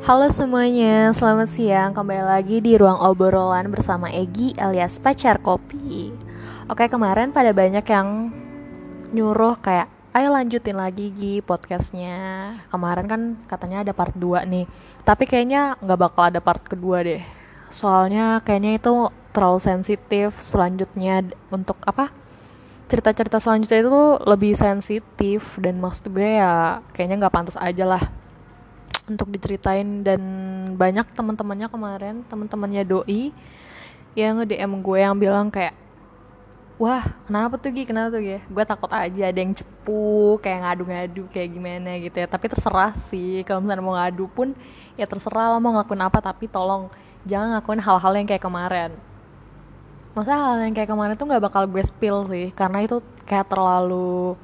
Halo semuanya, selamat siang. Kembali lagi di ruang obrolan bersama Egi alias pacar kopi. Oke, kemarin pada banyak yang nyuruh kayak, ayo lanjutin lagi Gi podcastnya. Kemarin kan katanya ada part 2 nih, tapi kayaknya nggak bakal ada part kedua deh. Soalnya kayaknya itu terlalu sensitif selanjutnya untuk apa? Cerita-cerita selanjutnya itu lebih sensitif dan maksud gue ya kayaknya nggak pantas aja lah untuk diceritain dan banyak teman-temannya kemarin teman-temannya doi yang nge DM gue yang bilang kayak wah kenapa tuh Gi? Kenapa tuh Gi? Gue takut aja ada yang cepu kayak ngadu-ngadu kayak gimana gitu ya. Tapi terserah sih kalau misalnya mau ngadu pun ya terserah lah mau ngelakuin apa tapi tolong jangan ngelakuin hal-hal yang kayak kemarin. Masa hal yang kayak kemarin tuh nggak bakal gue spill sih karena itu kayak terlalu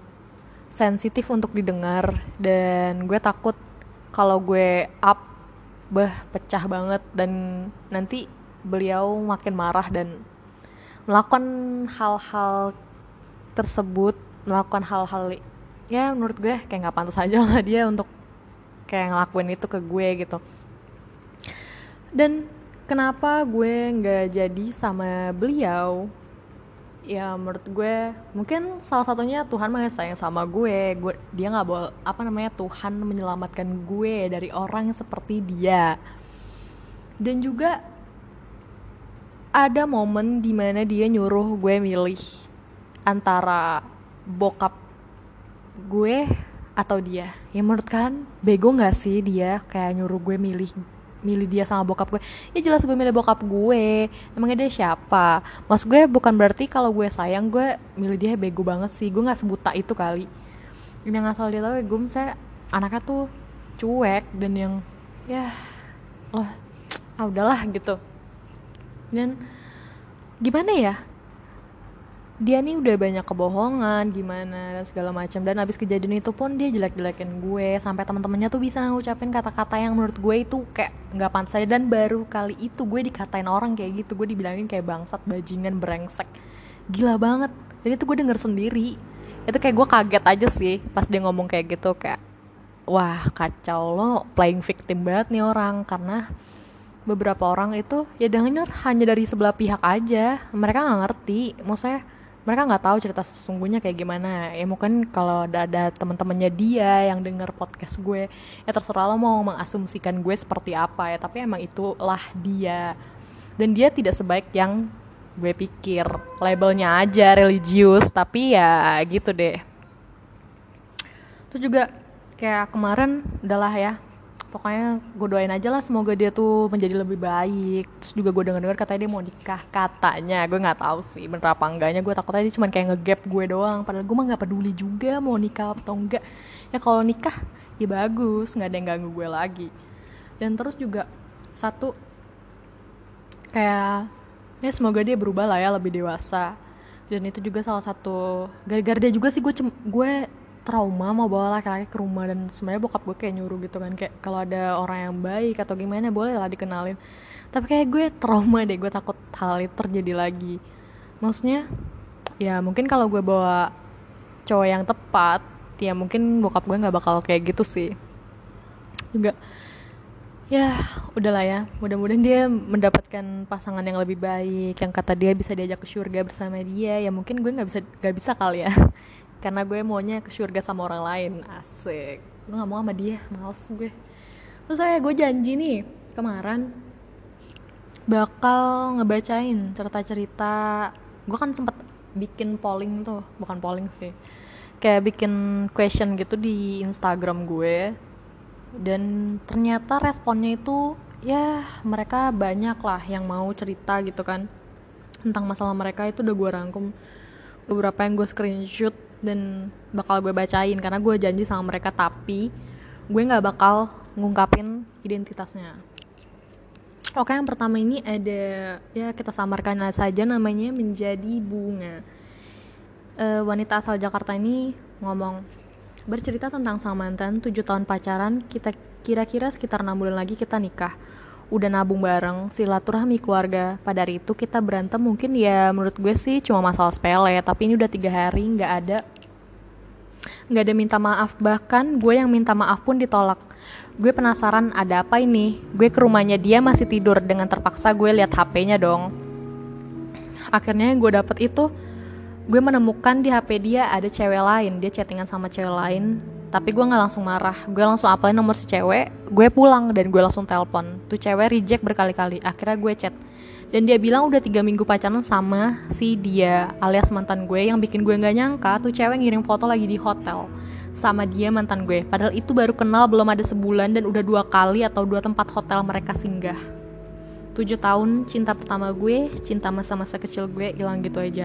sensitif untuk didengar dan gue takut kalau gue up bah pecah banget dan nanti beliau makin marah dan melakukan hal-hal tersebut melakukan hal-hal ya menurut gue kayak nggak pantas aja lah dia untuk kayak ngelakuin itu ke gue gitu. Dan kenapa gue nggak jadi sama beliau ya menurut gue mungkin salah satunya Tuhan masih sayang sama gue. Gue dia nggak boleh apa namanya Tuhan menyelamatkan gue dari orang seperti dia. Dan juga ada momen di mana dia nyuruh gue milih antara bokap gue atau dia. Ya menurut kan bego nggak sih dia kayak nyuruh gue milih milih dia sama bokap gue. Ya jelas gue milih bokap gue. Emangnya dia siapa? Mas gue bukan berarti kalau gue sayang gue milih dia bego banget sih. Gue nggak sebuta itu kali. Yang asal dia tahu ya gue misalnya anaknya tuh cuek dan yang ya loh ah udahlah gitu. Dan gimana ya dia nih udah banyak kebohongan gimana dan segala macam. Dan abis kejadian itu pun dia jelek-jelekin gue sampai teman-temannya tuh bisa ngucapin kata-kata yang menurut gue itu kayak nggak pantas. Dan baru kali itu gue dikatain orang kayak gitu gue dibilangin kayak bangsat bajingan brengsek. Gila banget. Dan itu gue denger sendiri. Itu kayak gue kaget aja sih pas dia ngomong kayak gitu kayak wah kacau lo playing victim banget nih orang. Karena beberapa orang itu ya denger hanya dari sebelah pihak aja. Mereka nggak ngerti. Maksudnya mereka nggak tahu cerita sesungguhnya kayak gimana. Ya mungkin kalau ada, ada teman-temannya dia yang denger podcast gue ya terserah lo mau mengasumsikan gue seperti apa ya. Tapi emang itulah dia. Dan dia tidak sebaik yang gue pikir. Labelnya aja religius tapi ya gitu deh. Terus juga kayak kemarin adalah ya pokoknya gue doain aja lah semoga dia tuh menjadi lebih baik. Terus juga gue denger dengar katanya dia mau nikah katanya. Gue nggak tahu sih bener apa enggaknya. Gue takutnya dia cuma kayak ngegap gue doang. Padahal gue mah nggak peduli juga mau nikah atau enggak. Ya kalau nikah ya bagus. Nggak ada yang ganggu gue lagi. Dan terus juga satu kayak ya semoga dia berubah lah ya lebih dewasa. Dan itu juga salah satu gara-gara dia juga sih gue gue trauma mau bawa laki-laki ke rumah dan sebenarnya bokap gue kayak nyuruh gitu kan kayak kalau ada orang yang baik atau gimana boleh lah dikenalin. Tapi kayak gue trauma deh gue takut hal itu terjadi lagi. Maksudnya ya mungkin kalau gue bawa cowok yang tepat ya mungkin bokap gue nggak bakal kayak gitu sih. Juga ya udahlah ya mudah-mudahan dia mendapatkan pasangan yang lebih baik yang kata dia bisa diajak ke surga bersama dia ya mungkin gue nggak bisa nggak bisa kali ya karena gue maunya ke surga sama orang lain. Asik. Gue nggak mau sama dia. Males gue. Terus saya gue janji nih kemarin bakal ngebacain cerita-cerita. Gue kan sempet bikin polling tuh. Bukan polling sih. Kayak bikin question gitu di Instagram gue. Dan ternyata responnya itu ya mereka banyak lah yang mau cerita gitu kan. Tentang masalah mereka itu udah gue rangkum. Beberapa yang gue screenshot dan bakal gue bacain karena gue janji sama mereka tapi gue nggak bakal ngungkapin identitasnya. Oke yang pertama ini ada ya kita samarkan saja namanya menjadi bunga. E, wanita asal Jakarta ini ngomong bercerita tentang sang mantan 7 tahun pacaran kita kira-kira sekitar enam bulan lagi kita nikah udah nabung bareng silaturahmi keluarga. Pada hari itu kita berantem mungkin ya menurut gue sih cuma masalah sepele tapi ini udah tiga hari nggak ada nggak ada minta maaf. Bahkan gue yang minta maaf pun ditolak. Gue penasaran ada apa ini? Gue ke rumahnya dia masih tidur dengan terpaksa gue lihat HP-nya dong. Akhirnya gue dapet itu gue menemukan di HP dia ada cewek lain dia chattingan sama cewek lain tapi gue nggak langsung marah. Gue langsung apalin nomor si cewek gue pulang dan gue langsung telepon. Tuh cewek reject berkali-kali. Akhirnya gue chat. Dan dia bilang udah tiga minggu pacaran sama si dia alias mantan gue yang bikin gue nggak nyangka tuh cewek ngirim foto lagi di hotel sama dia mantan gue. Padahal itu baru kenal belum ada sebulan dan udah dua kali atau dua tempat hotel mereka singgah. Tujuh tahun cinta pertama gue cinta masa-masa kecil gue hilang gitu aja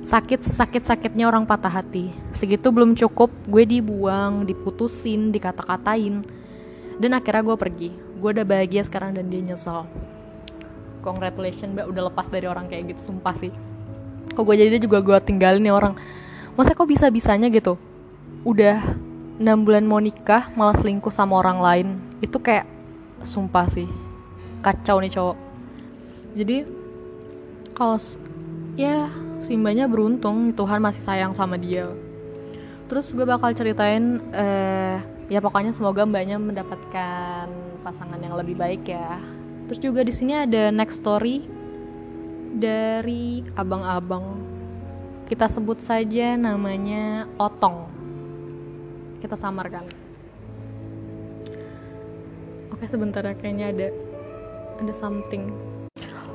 sakit sakit sakitnya orang patah hati. Segitu belum cukup gue dibuang diputusin dikata-katain. Dan akhirnya gue pergi. Gue udah bahagia sekarang dan dia nyesel. Congratulations mbak. Udah lepas dari orang kayak gitu sumpah sih. Kok gue jadi juga gue tinggalin nih orang. Masa kok bisa bisanya gitu? Udah 6 bulan mau nikah malah selingkuh sama orang lain. Itu kayak sumpah sih. Kacau nih cowok. Jadi kalau ya Simbanya beruntung Tuhan masih sayang sama dia terus gue bakal ceritain eh, ya pokoknya semoga mbaknya mendapatkan pasangan yang lebih baik ya Terus juga di sini ada next story dari abang-abang. Kita sebut saja namanya Otong. Kita samarkan. Oke, sebentar ya kayaknya ada ada something.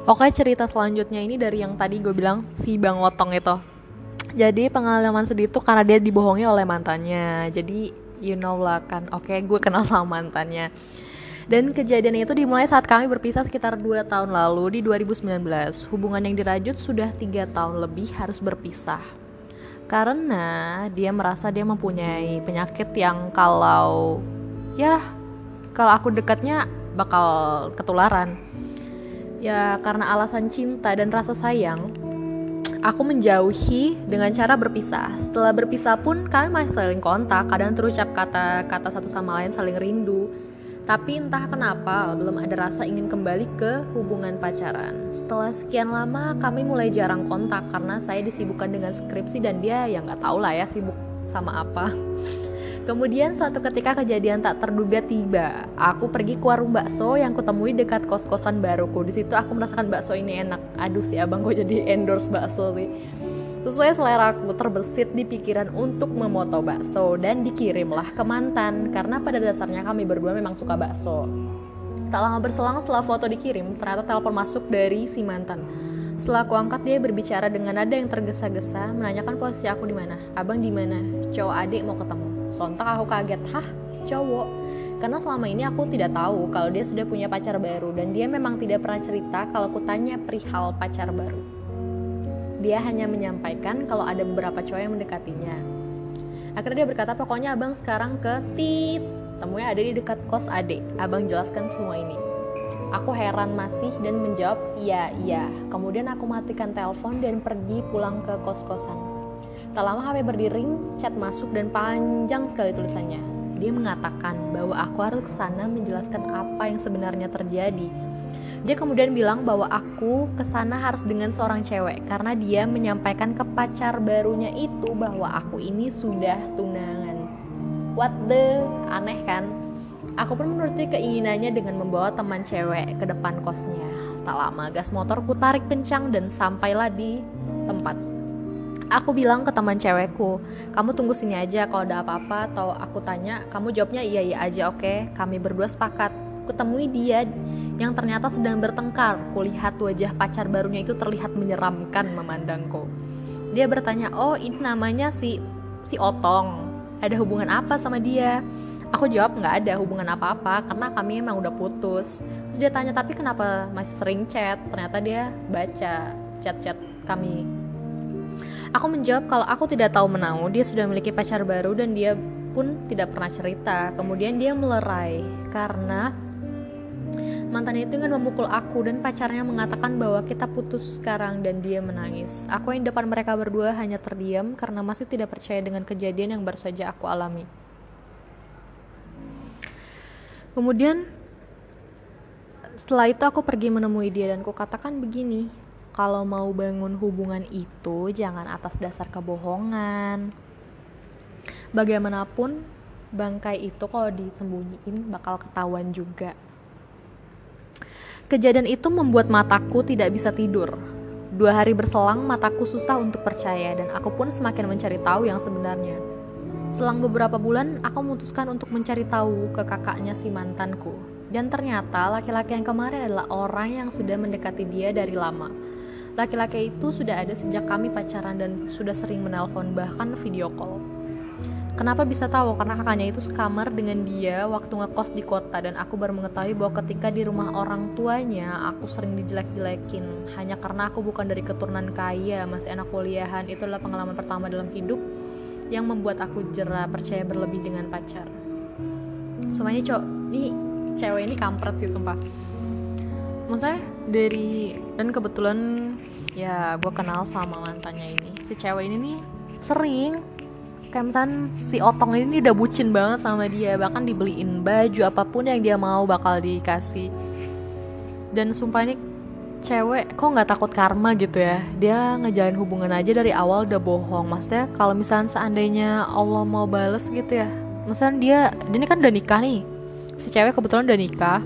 Oke, cerita selanjutnya ini dari yang tadi gue bilang si Bang Otong itu. Jadi pengalaman sedih itu karena dia dibohongi oleh mantannya. Jadi you know lah kan. Oke, gue kenal sama mantannya dan kejadian itu dimulai saat kami berpisah sekitar 2 tahun lalu di 2019. Hubungan yang dirajut sudah tiga tahun lebih harus berpisah. Karena dia merasa dia mempunyai penyakit yang kalau ya kalau aku dekatnya bakal ketularan. Ya karena alasan cinta dan rasa sayang, aku menjauhi dengan cara berpisah. Setelah berpisah pun kami masih saling kontak, kadang terucap kata-kata satu sama lain saling rindu tapi entah kenapa belum ada rasa ingin kembali ke hubungan pacaran. Setelah sekian lama kami mulai jarang kontak karena saya disibukkan dengan skripsi dan dia ya nggak tahu lah ya sibuk sama apa. Kemudian suatu ketika kejadian tak terduga tiba. Aku pergi ke warung bakso yang kutemui dekat kos-kosan baruku. Di situ aku merasakan bakso ini enak. Aduh si abang gue jadi endorse bakso sih. Sesuai selera aku terbersit di pikiran untuk memoto bakso dan dikirimlah ke mantan karena pada dasarnya kami berdua memang suka bakso. Tak lama berselang setelah foto dikirim, ternyata telepon masuk dari si mantan. Setelah aku angkat dia berbicara dengan nada yang tergesa-gesa, menanyakan posisi aku di mana. Abang di mana? Cowok adik mau ketemu. Sontak aku kaget, hah? Cowok? Karena selama ini aku tidak tahu kalau dia sudah punya pacar baru dan dia memang tidak pernah cerita kalau aku tanya perihal pacar baru. Dia hanya menyampaikan kalau ada beberapa cowok yang mendekatinya. Akhirnya dia berkata, pokoknya abang sekarang ke tit. Temunya ada di dekat kos adik. Abang jelaskan semua ini. Aku heran masih dan menjawab, iya, iya. Kemudian aku matikan telepon dan pergi pulang ke kos-kosan. Tak lama HP berdering, chat masuk dan panjang sekali tulisannya. Dia mengatakan bahwa aku harus ke sana menjelaskan apa yang sebenarnya terjadi dia kemudian bilang bahwa aku ke sana harus dengan seorang cewek karena dia menyampaikan ke pacar barunya itu bahwa aku ini sudah tunangan. What the aneh kan? Aku pun menuruti keinginannya dengan membawa teman cewek ke depan kosnya. Tak lama gas motorku tarik kencang dan sampailah di tempat. Aku bilang ke teman cewekku, kamu tunggu sini aja kalau ada apa-apa atau aku tanya, kamu jawabnya iya iya aja oke. Okay? Kami berdua sepakat. Kutemui dia yang ternyata sedang bertengkar. Kulihat wajah pacar barunya itu terlihat menyeramkan memandangku. Dia bertanya, "Oh, ini namanya si si Otong. Ada hubungan apa sama dia?" Aku jawab nggak ada hubungan apa-apa karena kami emang udah putus. Terus dia tanya, "Tapi kenapa masih sering chat?" Ternyata dia baca chat-chat kami. Aku menjawab kalau aku tidak tahu menau, dia sudah memiliki pacar baru dan dia pun tidak pernah cerita. Kemudian dia melerai karena Mantannya itu ingin memukul aku dan pacarnya mengatakan bahwa kita putus sekarang dan dia menangis. Aku yang depan mereka berdua hanya terdiam karena masih tidak percaya dengan kejadian yang baru saja aku alami. Kemudian setelah itu aku pergi menemui dia dan kukatakan begini, kalau mau bangun hubungan itu jangan atas dasar kebohongan. Bagaimanapun bangkai itu kalau disembunyiin bakal ketahuan juga kejadian itu membuat mataku tidak bisa tidur Dua hari berselang, mataku susah untuk percaya dan aku pun semakin mencari tahu yang sebenarnya. Selang beberapa bulan, aku memutuskan untuk mencari tahu ke kakaknya si mantanku. Dan ternyata laki-laki yang kemarin adalah orang yang sudah mendekati dia dari lama. Laki-laki itu sudah ada sejak kami pacaran dan sudah sering menelpon bahkan video call. Kenapa bisa tahu? Karena kakaknya itu sekamar dengan dia waktu ngekos di kota dan aku baru mengetahui bahwa ketika di rumah orang tuanya aku sering dijelek-jelekin hanya karena aku bukan dari keturunan kaya, masih anak kuliahan. Itu adalah pengalaman pertama dalam hidup yang membuat aku jerah percaya berlebih dengan pacar. Semuanya cok, ini cewek ini kampret sih sumpah. Maksudnya dari dan kebetulan ya gue kenal sama mantannya ini. Si cewek ini nih sering kayak si Otong ini udah bucin banget sama dia. Bahkan dibeliin baju apa pun yang dia mau bakal dikasih. Dan sumpah ini cewek kok nggak takut karma gitu ya? Dia ngejalin hubungan aja dari awal udah bohong. Maksudnya kalau misalnya seandainya Allah mau bales gitu ya misalnya dia dia ini kan udah nikah nih. Si cewek kebetulan udah nikah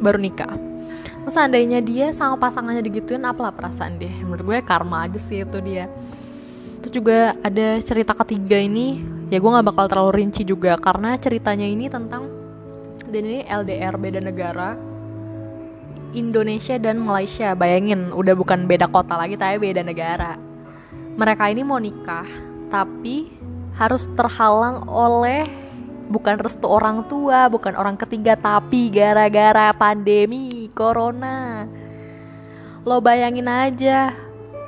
baru nikah Terus seandainya dia sama pasangannya digituin apalah perasaan dia? Menurut gue karma aja sih itu dia. Terus juga ada cerita ketiga ini ya gue nggak bakal terlalu rinci juga karena ceritanya ini tentang dan ini LDR beda negara Indonesia dan Malaysia. Bayangin udah bukan beda kota lagi tapi beda negara. Mereka ini mau nikah tapi harus terhalang oleh bukan restu orang tua bukan orang ketiga tapi gara-gara pandemi corona. Lo bayangin aja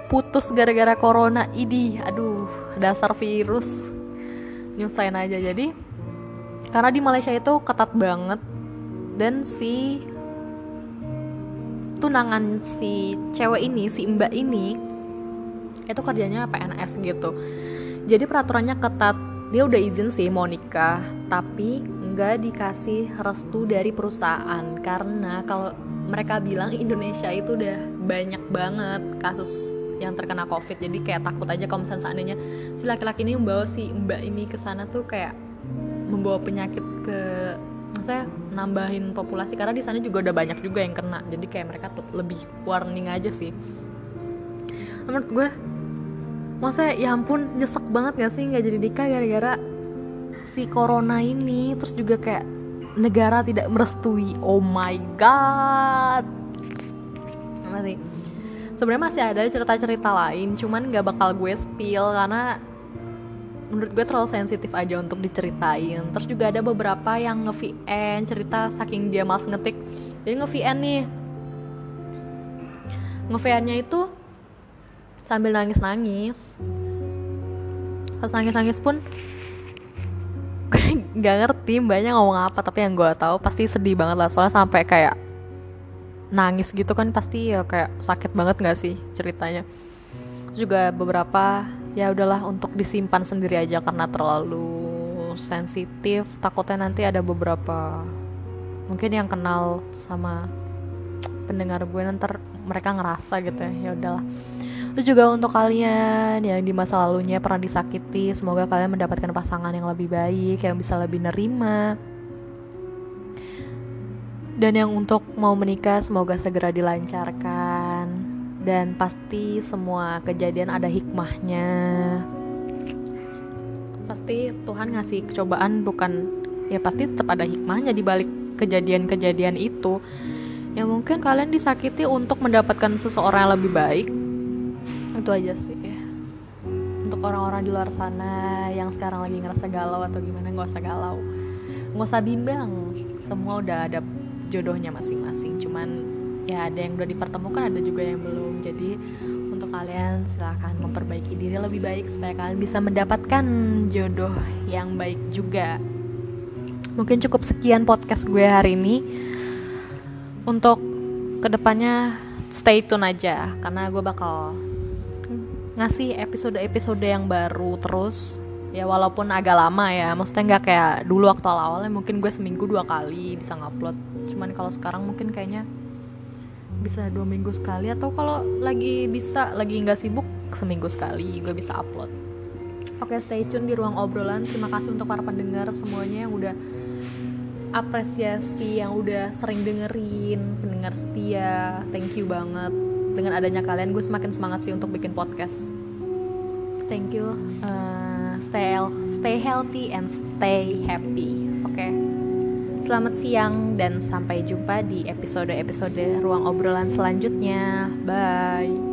putus gara-gara corona ini aduh dasar virus. Nyusahin aja jadi. Karena di Malaysia itu ketat banget dan si tunangan si cewek ini si mbak ini itu kerjanya PNS gitu. Jadi peraturannya ketat dia udah izin sih mau nikah tapi nggak dikasih restu dari perusahaan. Karena kalau mereka bilang Indonesia itu udah banyak banget kasus yang terkena covid jadi kayak takut aja kalau misalnya seandainya si laki-laki ini membawa si mbak ini ke sana tuh kayak membawa penyakit ke saya nambahin populasi. Karena di sana juga udah banyak juga yang kena jadi kayak mereka tuh lebih warning aja sih. Menurut gue maksudnya ya ampun nyesek banget gak sih nggak jadi nikah gara-gara si corona ini? Terus juga kayak negara tidak merestui. Oh my god. Masih sebenarnya masih ada cerita-cerita lain cuman nggak bakal gue spill karena menurut gue terlalu sensitif aja untuk diceritain. Terus juga ada beberapa yang nge-VN cerita saking dia males ngetik. Jadi nge-VN nih. nge-VN-nya itu sambil nangis-nangis. Pas nangis-nangis pun nggak ngerti mbaknya ngomong apa tapi yang gue tahu pasti sedih banget lah. Soalnya sampai kayak nangis gitu kan pasti ya kayak sakit banget gak sih ceritanya. Juga beberapa ya udahlah untuk disimpan sendiri aja karena terlalu sensitif. Takutnya nanti ada beberapa mungkin yang kenal sama pendengar gue nanti mereka ngerasa gitu ya ya udahlah itu juga untuk kalian yang di masa lalunya pernah disakiti. Semoga kalian mendapatkan pasangan yang lebih baik yang bisa lebih nerima. Dan yang untuk mau menikah semoga segera dilancarkan. Dan pasti semua kejadian ada hikmahnya. Pasti Tuhan ngasih cobaan bukan ya pasti tetap ada hikmahnya di balik kejadian-kejadian itu. Ya mungkin kalian disakiti untuk mendapatkan seseorang yang lebih baik itu aja sih. Untuk orang-orang di luar sana yang sekarang lagi ngerasa galau atau gimana nggak usah galau. Nggak usah bimbang. Semua udah ada jodohnya masing-masing. Cuman ya ada yang udah dipertemukan ada juga yang belum. Jadi untuk kalian silahkan memperbaiki diri lebih baik supaya kalian bisa mendapatkan jodoh yang baik juga. Mungkin cukup sekian podcast gue hari ini. Untuk ke depannya stay tune aja karena gue bakal ngasih episode-episode yang baru terus ya walaupun agak lama ya maksudnya nggak kayak dulu waktu awal-awalnya mungkin gue seminggu dua kali bisa ngupload cuman kalau sekarang mungkin kayaknya bisa dua minggu sekali atau kalau lagi bisa lagi nggak sibuk seminggu sekali gue bisa upload Oke, stay tune di ruang obrolan. Terima kasih untuk para pendengar semuanya yang udah apresiasi, yang udah sering dengerin, pendengar setia. Thank you banget. Dengan adanya kalian, gue semakin semangat sih untuk bikin podcast. Thank you. Uh, stay stay healthy and stay happy. Oke. Okay? Selamat siang dan sampai jumpa di episode-episode ruang obrolan selanjutnya. Bye.